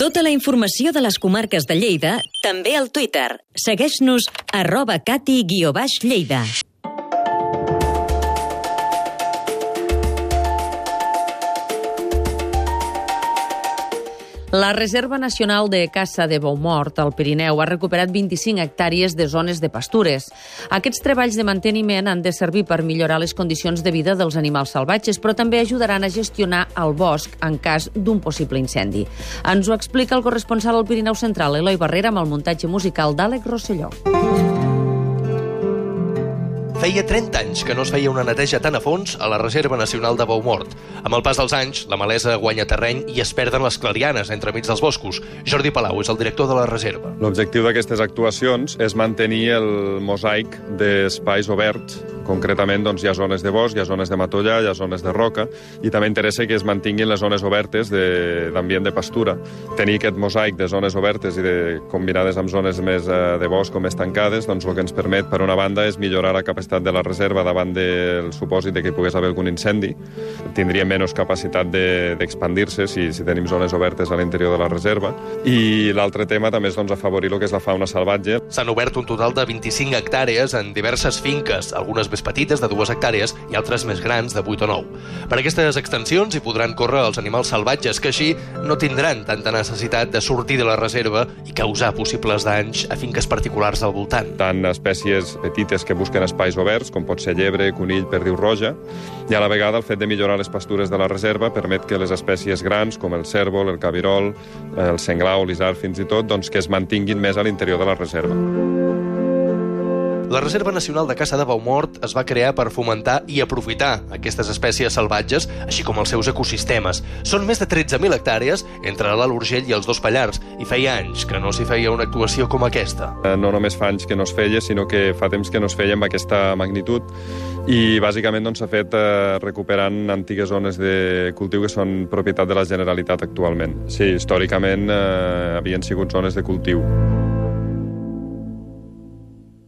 Tota la informació de les comarques de Lleida també al Twitter. Segueix-nos arroba cati-lleida. La Reserva Nacional de Caça de Beaumort, al Pirineu, ha recuperat 25 hectàrees de zones de pastures. Aquests treballs de manteniment han de servir per millorar les condicions de vida dels animals salvatges, però també ajudaran a gestionar el bosc en cas d'un possible incendi. Ens ho explica el corresponsal al Pirineu Central, Eloi Barrera, amb el muntatge musical d'Àlex Rosselló. Feia 30 anys que no es feia una neteja tan a fons a la Reserva Nacional de Beaumort. Amb el pas dels anys, la malesa guanya terreny i es perden les clarianes entremig dels boscos. Jordi Palau és el director de la reserva. L'objectiu d'aquestes actuacions és mantenir el mosaic d'espais oberts Concretament, doncs, hi ha zones de bosc, hi ha zones de matolla, hi ha zones de roca, i també interessa que es mantinguin les zones obertes d'ambient de, de pastura. Tenir aquest mosaic de zones obertes i de, combinades amb zones més eh, de bosc o més tancades, doncs el que ens permet, per una banda, és millorar la capacitat de la reserva davant del supòsit de que hi pogués haver algun incendi. Tindria menys capacitat d'expandir-se de, si, si tenim zones obertes a l'interior de la reserva. I l'altre tema també és doncs, afavorir el que és la fauna salvatge. S'han obert un total de 25 hectàrees en diverses finques, algunes més petites de dues hectàrees i altres més grans de 8 o 9. Per aquestes extensions hi podran córrer els animals salvatges que així no tindran tanta necessitat de sortir de la reserva i causar possibles danys a finques particulars al voltant. Tant espècies petites que busquen espais oberts, com pot ser llebre, conill, perdiu roja, i a la vegada el fet de millorar les pastures de la reserva permet que les espècies grans, com el cèrvol, el cabirol, el senglau, l'isard, fins i tot, doncs, que es mantinguin més a l'interior de la reserva. La Reserva Nacional de Caça de Baumort es va crear per fomentar i aprofitar aquestes espècies salvatges, així com els seus ecosistemes. Són més de 13.000 hectàrees entre l'Alt Urgell i els dos Pallars, i feia anys que no s'hi feia una actuació com aquesta. Eh, no només fa anys que no es feia, sinó que fa temps que no es feia amb aquesta magnitud, i bàsicament doncs, s'ha doncs, fet eh, recuperant antigues zones de cultiu que són propietat de la Generalitat actualment. Sí, històricament eh, havien sigut zones de cultiu.